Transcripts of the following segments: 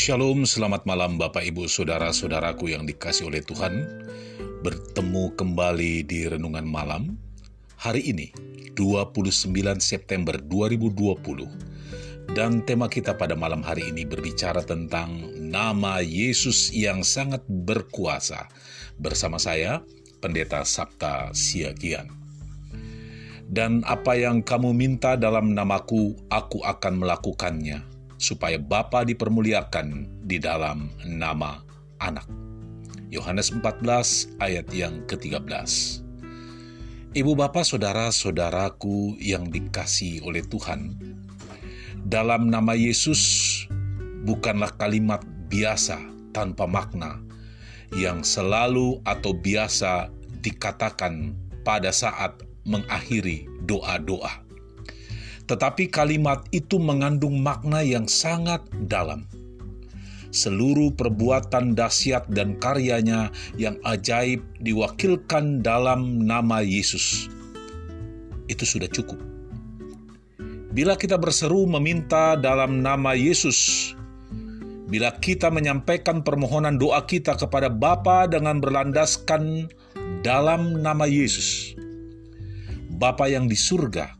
Shalom, selamat malam Bapak Ibu Saudara-saudaraku yang dikasih oleh Tuhan. Bertemu kembali di Renungan Malam. Hari ini, 29 September 2020. Dan tema kita pada malam hari ini berbicara tentang nama Yesus yang sangat berkuasa. Bersama saya, Pendeta Sabta Siagian. Dan apa yang kamu minta dalam namaku, aku akan melakukannya supaya Bapa dipermuliakan di dalam nama anak. Yohanes 14 ayat yang ke-13. Ibu bapak saudara-saudaraku yang dikasih oleh Tuhan, dalam nama Yesus bukanlah kalimat biasa tanpa makna yang selalu atau biasa dikatakan pada saat mengakhiri doa-doa tetapi kalimat itu mengandung makna yang sangat dalam. Seluruh perbuatan dahsyat dan karyanya yang ajaib diwakilkan dalam nama Yesus. Itu sudah cukup. Bila kita berseru meminta dalam nama Yesus, bila kita menyampaikan permohonan doa kita kepada Bapa dengan berlandaskan dalam nama Yesus, Bapa yang di surga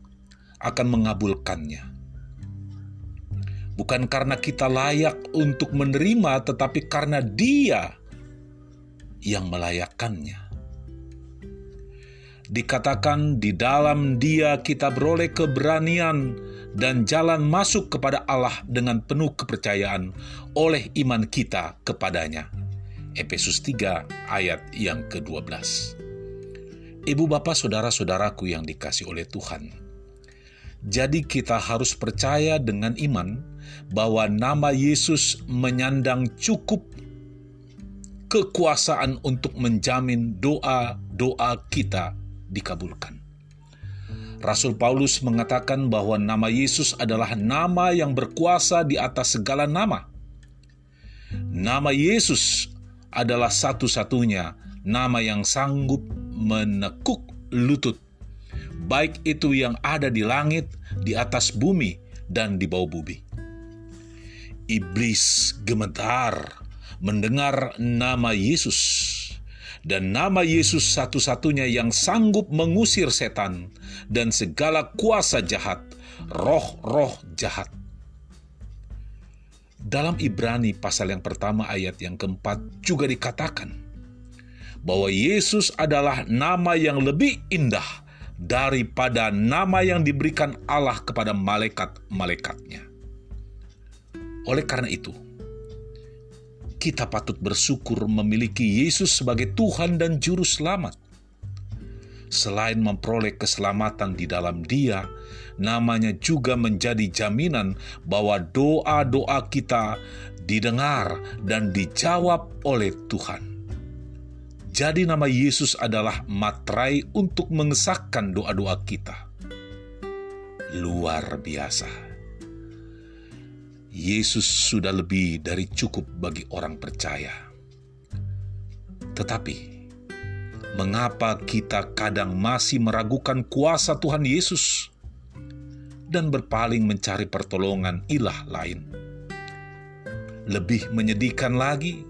akan mengabulkannya. Bukan karena kita layak untuk menerima, tetapi karena Dia yang melayakkannya. Dikatakan di dalam Dia kita beroleh keberanian dan jalan masuk kepada Allah dengan penuh kepercayaan oleh iman kita kepadanya. Efesus 3 ayat yang ke-12. Ibu bapak saudara-saudaraku yang dikasih oleh Tuhan, jadi kita harus percaya dengan iman bahwa nama Yesus menyandang cukup kekuasaan untuk menjamin doa-doa kita dikabulkan. Rasul Paulus mengatakan bahwa nama Yesus adalah nama yang berkuasa di atas segala nama. Nama Yesus adalah satu-satunya nama yang sanggup menekuk lutut baik itu yang ada di langit, di atas bumi, dan di bawah bumi. Iblis gemetar mendengar nama Yesus, dan nama Yesus satu-satunya yang sanggup mengusir setan dan segala kuasa jahat, roh-roh jahat. Dalam Ibrani pasal yang pertama ayat yang keempat juga dikatakan bahwa Yesus adalah nama yang lebih indah daripada nama yang diberikan Allah kepada malaikat-malaikatnya. Oleh karena itu, kita patut bersyukur memiliki Yesus sebagai Tuhan dan Juru Selamat. Selain memperoleh keselamatan di dalam Dia, namanya juga menjadi jaminan bahwa doa-doa kita didengar dan dijawab oleh Tuhan. Jadi nama Yesus adalah matrai untuk mengesahkan doa-doa kita. Luar biasa. Yesus sudah lebih dari cukup bagi orang percaya. Tetapi, mengapa kita kadang masih meragukan kuasa Tuhan Yesus dan berpaling mencari pertolongan ilah lain? Lebih menyedihkan lagi,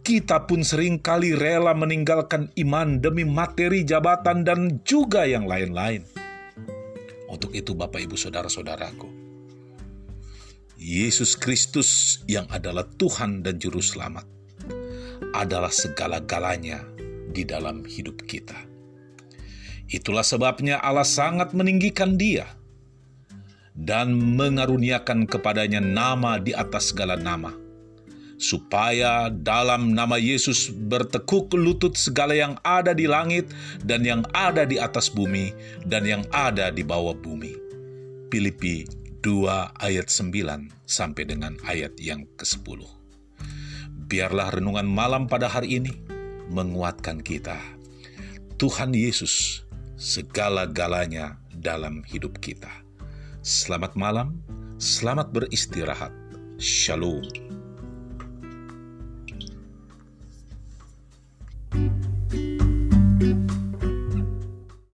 kita pun sering kali rela meninggalkan iman demi materi, jabatan, dan juga yang lain-lain. Untuk itu, Bapak, Ibu, saudara-saudaraku, Yesus Kristus yang adalah Tuhan dan Juru Selamat adalah segala-galanya di dalam hidup kita. Itulah sebabnya Allah sangat meninggikan Dia dan mengaruniakan kepadanya nama di atas segala nama supaya dalam nama Yesus bertekuk lutut segala yang ada di langit dan yang ada di atas bumi dan yang ada di bawah bumi. Filipi 2 ayat 9 sampai dengan ayat yang ke-10. Biarlah renungan malam pada hari ini menguatkan kita. Tuhan Yesus segala-galanya dalam hidup kita. Selamat malam, selamat beristirahat. Shalom.